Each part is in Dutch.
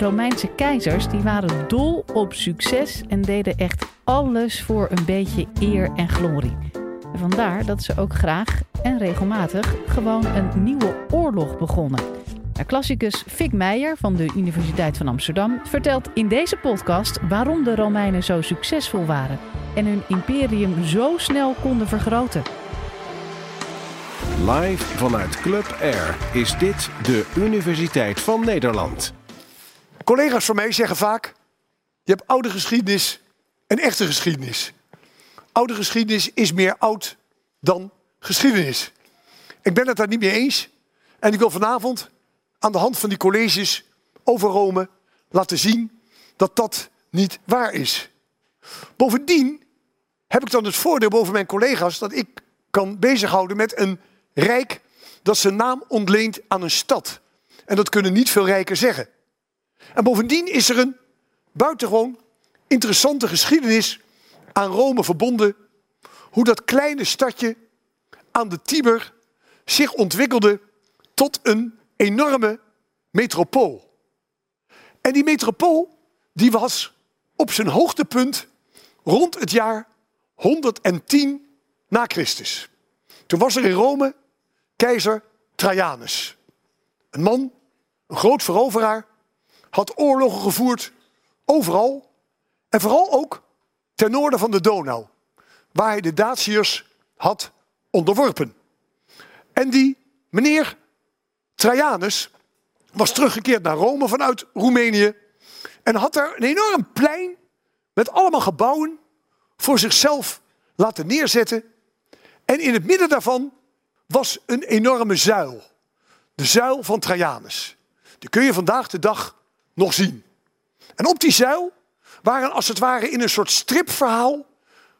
Romeinse keizers die waren dol op succes en deden echt alles voor een beetje eer en glorie. Vandaar dat ze ook graag en regelmatig gewoon een nieuwe oorlog begonnen. Klassicus Fik Meijer van de Universiteit van Amsterdam vertelt in deze podcast waarom de Romeinen zo succesvol waren en hun imperium zo snel konden vergroten. Live vanuit Club Air is dit de Universiteit van Nederland. Collega's van mij zeggen vaak: je hebt oude geschiedenis en echte geschiedenis. Oude geschiedenis is meer oud dan geschiedenis. Ik ben het daar niet mee eens. En ik wil vanavond aan de hand van die colleges over Rome laten zien dat dat niet waar is. Bovendien heb ik dan het voordeel boven mijn collega's dat ik kan bezighouden met een rijk dat zijn naam ontleent aan een stad. En dat kunnen niet veel rijken zeggen. En bovendien is er een buitengewoon interessante geschiedenis aan Rome verbonden. Hoe dat kleine stadje aan de Tiber zich ontwikkelde tot een enorme metropool. En die metropool die was op zijn hoogtepunt rond het jaar 110 na Christus. Toen was er in Rome keizer Trajanus. Een man, een groot veroveraar, had oorlogen gevoerd overal en vooral ook ten noorden van de Donau, waar hij de Daciërs had onderworpen. En die meneer Trajanus was teruggekeerd naar Rome vanuit Roemenië en had daar een enorm plein met allemaal gebouwen voor zichzelf laten neerzetten. En in het midden daarvan was een enorme zuil. De zuil van Trajanus. Die kun je vandaag de dag nog zien. En op die zuil waren als het ware in een soort stripverhaal...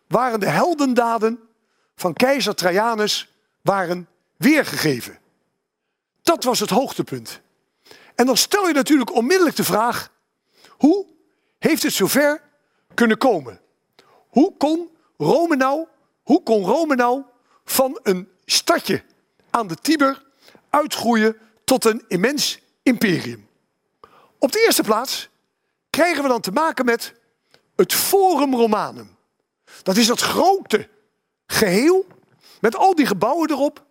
waren de heldendaden van keizer Trajanus waren weergegeven. Dat was het hoogtepunt. En dan stel je natuurlijk onmiddellijk de vraag: hoe heeft het zover kunnen komen? Hoe kon Rome nou, hoe kon Rome nou van een stadje aan de Tiber uitgroeien tot een immens imperium? Op de eerste plaats krijgen we dan te maken met het Forum Romanum. Dat is dat grote geheel met al die gebouwen erop,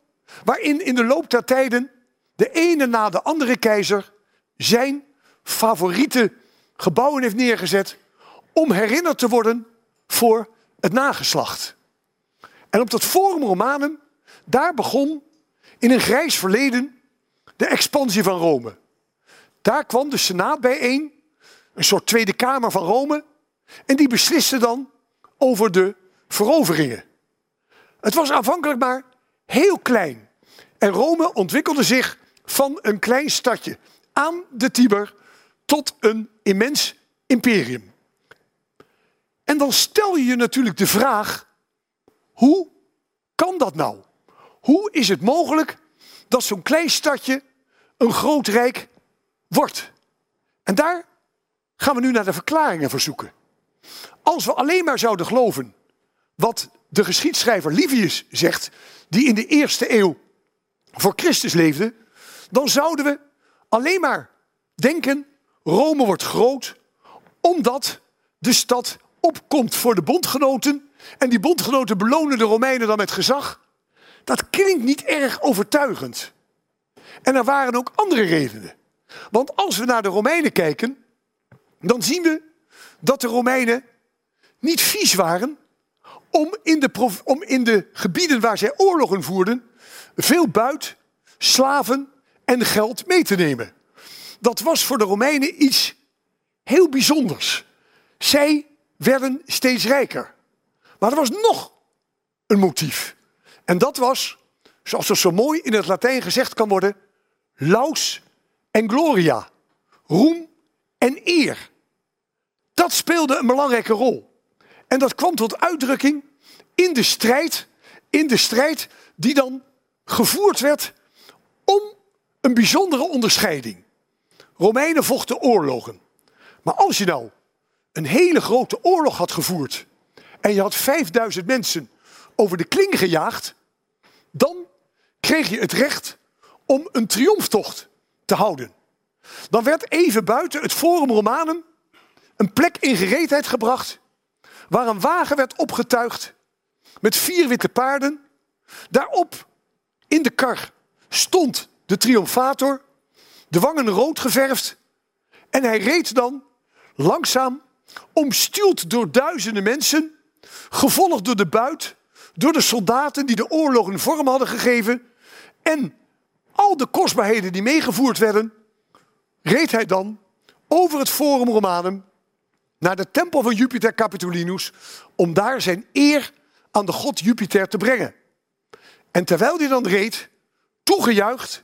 waarin in de loop der tijden de ene na de andere keizer zijn favoriete gebouwen heeft neergezet om herinnerd te worden voor het nageslacht. En op dat Forum Romanum, daar begon in een grijs verleden de expansie van Rome. Daar kwam de Senaat bijeen, een soort Tweede Kamer van Rome, en die besliste dan over de veroveringen. Het was aanvankelijk maar heel klein. En Rome ontwikkelde zich van een klein stadje aan de Tiber tot een immens imperium. En dan stel je je natuurlijk de vraag: hoe kan dat nou? Hoe is het mogelijk dat zo'n klein stadje een groot rijk wordt? En daar gaan we nu naar de verklaringen verzoeken. Als we alleen maar zouden geloven wat de geschiedschrijver Livius zegt, die in de eerste eeuw voor Christus leefde, dan zouden we alleen maar denken, Rome wordt groot omdat de stad opkomt voor de bondgenoten en die bondgenoten belonen de Romeinen dan met gezag. Dat klinkt niet erg overtuigend. En er waren ook andere redenen. Want als we naar de Romeinen kijken, dan zien we dat de Romeinen niet vies waren om in de, om in de gebieden waar zij oorlogen voerden veel buit, slaven en geld mee te nemen. Dat was voor de Romeinen iets heel bijzonders. Zij werden steeds rijker. Maar er was nog een motief. En dat was, zoals er zo mooi in het Latijn gezegd kan worden, laus en gloria. Roem en eer. Dat speelde een belangrijke rol. En dat kwam tot uitdrukking in de strijd, in de strijd die dan gevoerd werd om een bijzondere onderscheiding. Romeinen vochten oorlogen. Maar als je nou een hele grote oorlog had gevoerd en je had 5000 mensen over de kling gejaagd, dan kreeg je het recht om een triomftocht te houden. dan werd even buiten het Forum Romanum een plek in gereedheid gebracht waar een wagen werd opgetuigd met vier witte paarden. Daarop in de kar stond de triomfator, de wangen rood geverfd. En hij reed dan langzaam, omstuwd door duizenden mensen, gevolgd door de buit, door de soldaten die de oorlog een vorm hadden gegeven en al de kostbaarheden die meegevoerd werden, reed hij dan over het Forum Romanum naar de tempel van Jupiter Capitolinus om daar zijn eer aan de god Jupiter te brengen. En terwijl hij dan reed, toegejuicht,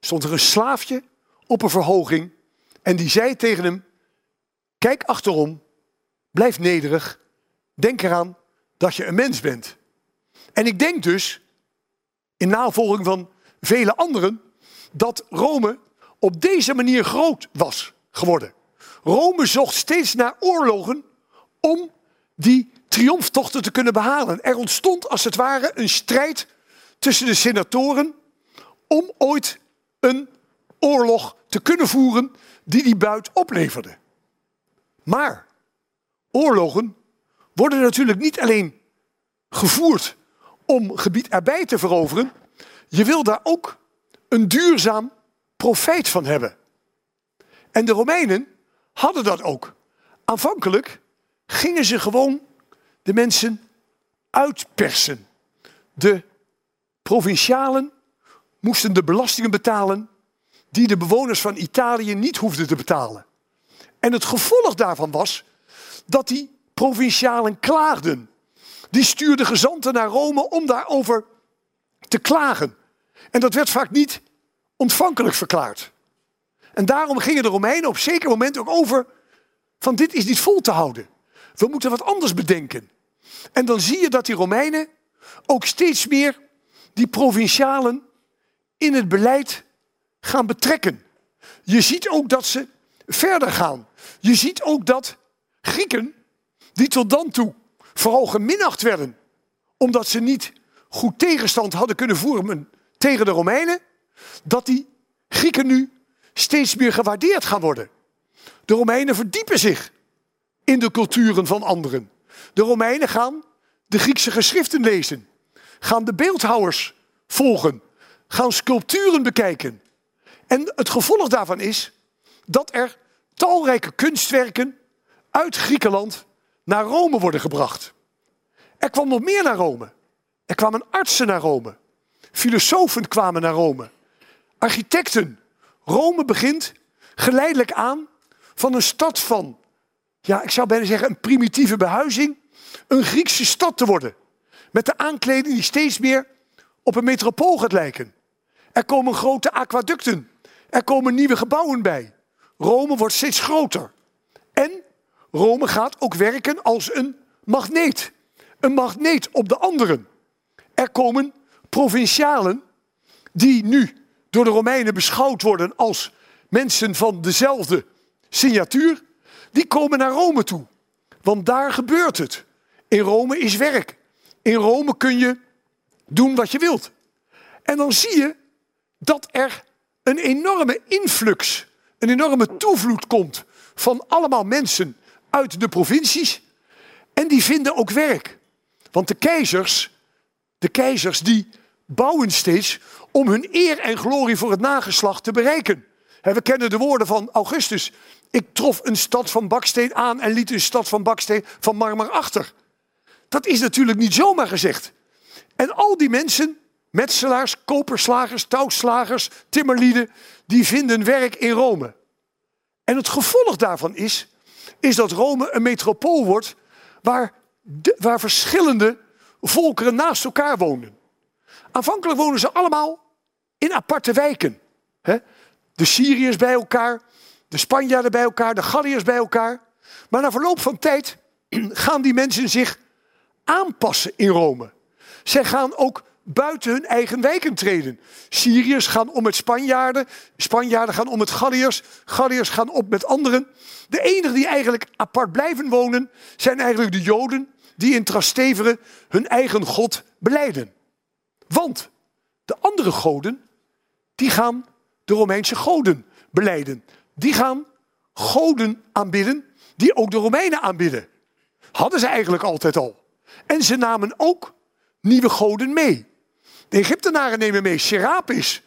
stond er een slaafje op een verhoging en die zei tegen hem: Kijk achterom, blijf nederig, denk eraan dat je een mens bent. En ik denk dus, in navolging van vele anderen, dat Rome op deze manier groot was geworden. Rome zocht steeds naar oorlogen om die triomftochten te kunnen behalen. Er ontstond als het ware een strijd tussen de senatoren om ooit een oorlog te kunnen voeren die die buit opleverde. Maar oorlogen worden natuurlijk niet alleen gevoerd om gebied erbij te veroveren. Je wil daar ook een duurzaam profijt van hebben. En de Romeinen hadden dat ook. Aanvankelijk gingen ze gewoon de mensen uitpersen. De provincialen moesten de belastingen betalen die de bewoners van Italië niet hoefden te betalen. En het gevolg daarvan was dat die provincialen klaagden. Die stuurden gezanten naar Rome om daarover te klagen. En dat werd vaak niet ontvankelijk verklaard. En daarom gingen de Romeinen op zeker moment ook over van dit is niet vol te houden. We moeten wat anders bedenken. En dan zie je dat die Romeinen ook steeds meer die provincialen in het beleid gaan betrekken. Je ziet ook dat ze verder gaan. Je ziet ook dat Grieken, die tot dan toe vooral geminacht werden, omdat ze niet goed tegenstand hadden kunnen voeren tegen de Romeinen, dat die Grieken nu steeds meer gewaardeerd gaan worden. De Romeinen verdiepen zich in de culturen van anderen. De Romeinen gaan de Griekse geschriften lezen, gaan de beeldhouwers volgen, gaan sculpturen bekijken. En het gevolg daarvan is dat er talrijke kunstwerken uit Griekenland naar Rome worden gebracht. Er kwam nog meer naar Rome. Er kwamen artsen naar Rome. Filosofen kwamen naar Rome. Architecten. Rome begint geleidelijk aan van een stad van, ja, ik zou bijna zeggen een primitieve behuizing, een Griekse stad te worden. Met de aankleding die steeds meer op een metropool gaat lijken. Er komen grote aquaducten. Er komen nieuwe gebouwen bij. Rome wordt steeds groter. En Rome gaat ook werken als een magneet. Een magneet op de anderen. Er komen provincialen die nu door de Romeinen beschouwd worden als mensen van dezelfde signatuur, die komen naar Rome toe. Want daar gebeurt het. In Rome is werk. In Rome kun je doen wat je wilt. En dan zie je dat er een enorme influx, een enorme toevloed komt van allemaal mensen uit de provincies. En die vinden ook werk. Want de keizers, de keizers die bouwen steeds om hun eer en glorie voor het nageslacht te bereiken. We kennen de woorden van Augustus. Ik trof een stad van baksteen aan en liet een stad van baksteen van marmer achter. Dat is natuurlijk niet zomaar gezegd. En al die mensen, metselaars, koperslagers, touwslagers, timmerlieden, die vinden werk in Rome. En het gevolg daarvan is, is dat Rome een metropool wordt waar, waar verschillende volkeren naast elkaar wonen. Aanvankelijk wonen ze allemaal in aparte wijken. De Syriërs bij elkaar, de Spanjaarden bij elkaar, de Galliërs bij elkaar. Maar na verloop van tijd gaan die mensen zich aanpassen in Rome. Zij gaan ook buiten hun eigen wijken treden. Syriërs gaan om met Spanjaarden, Spanjaarden gaan om met Galliërs, Galliërs gaan op met anderen. De enigen die eigenlijk apart blijven wonen zijn eigenlijk de Joden die in Trastevere hun eigen God beleiden. Want de andere goden, die gaan de Romeinse goden beleiden. die gaan goden aanbidden die ook de Romeinen aanbidden. Hadden ze eigenlijk altijd al. En ze namen ook nieuwe goden mee. De Egyptenaren nemen mee Serapis,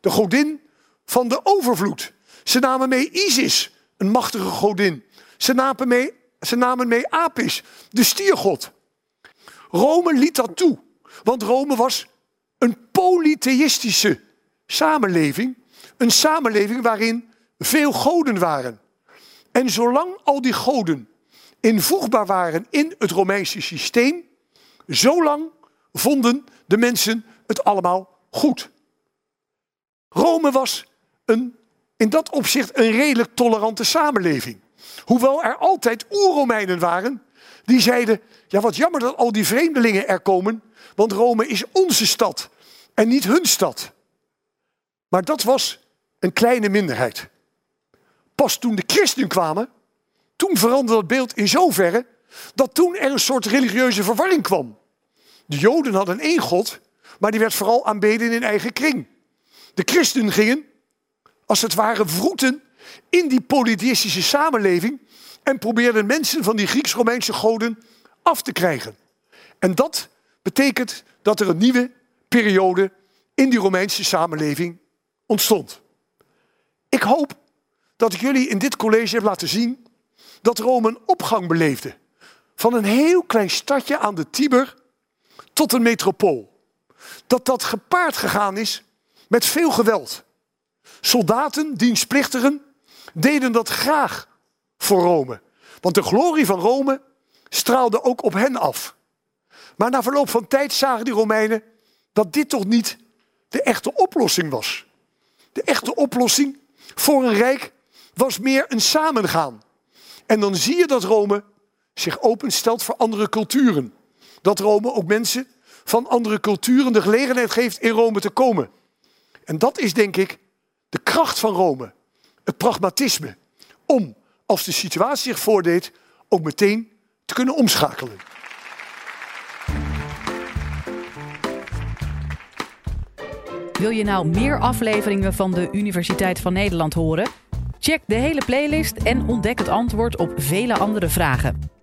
de godin van de overvloed. Ze namen mee Isis, een machtige godin. Ze namen mee, ze namen mee Apis, de stiergod. Rome liet dat toe, want Rome was een polytheïstische samenleving. Een samenleving waarin veel goden waren. En zolang al die goden invoegbaar waren in het Romeinse systeem, zolang vonden de mensen het allemaal goed. Rome was een, in dat opzicht een redelijk tolerante samenleving. Hoewel er altijd oer-Romeinen waren die zeiden: Ja, wat jammer dat al die vreemdelingen er komen, want Rome is onze stad en niet hun stad. Maar dat was een kleine minderheid. Pas toen de christenen kwamen, toen veranderde het beeld in zoverre dat toen er een soort religieuze verwarring kwam. De Joden hadden één God, maar die werd vooral aanbeden in eigen kring. De christenen gingen, als het ware, vroeten in die polytheïstische samenleving en probeerden mensen van die Grieks-Romeinse goden af te krijgen. En dat betekent dat er een nieuwe periode in die Romeinse samenleving ontstond. Ik hoop dat ik jullie in dit college heb laten zien dat Rome een opgang beleefde. Van een heel klein stadje aan de Tiber tot een metropool. Dat dat gepaard gegaan is met veel geweld. Soldaten, dienstplichtigen, deden dat graag voor Rome. Want de glorie van Rome straalde ook op hen af. Maar na verloop van tijd zagen die Romeinen dat dit toch niet de echte oplossing was. De echte oplossing voor een rijk was meer een samengaan. En dan zie je dat Rome zich openstelt voor andere culturen. Dat Rome ook mensen van andere culturen de gelegenheid geeft in Rome te komen. En dat is denk ik de kracht van Rome. Het pragmatisme. Om, als de situatie zich voordeed, ook meteen te kunnen omschakelen. Wil je nou meer afleveringen van de Universiteit van Nederland horen? Check de hele playlist en ontdek het antwoord op vele andere vragen.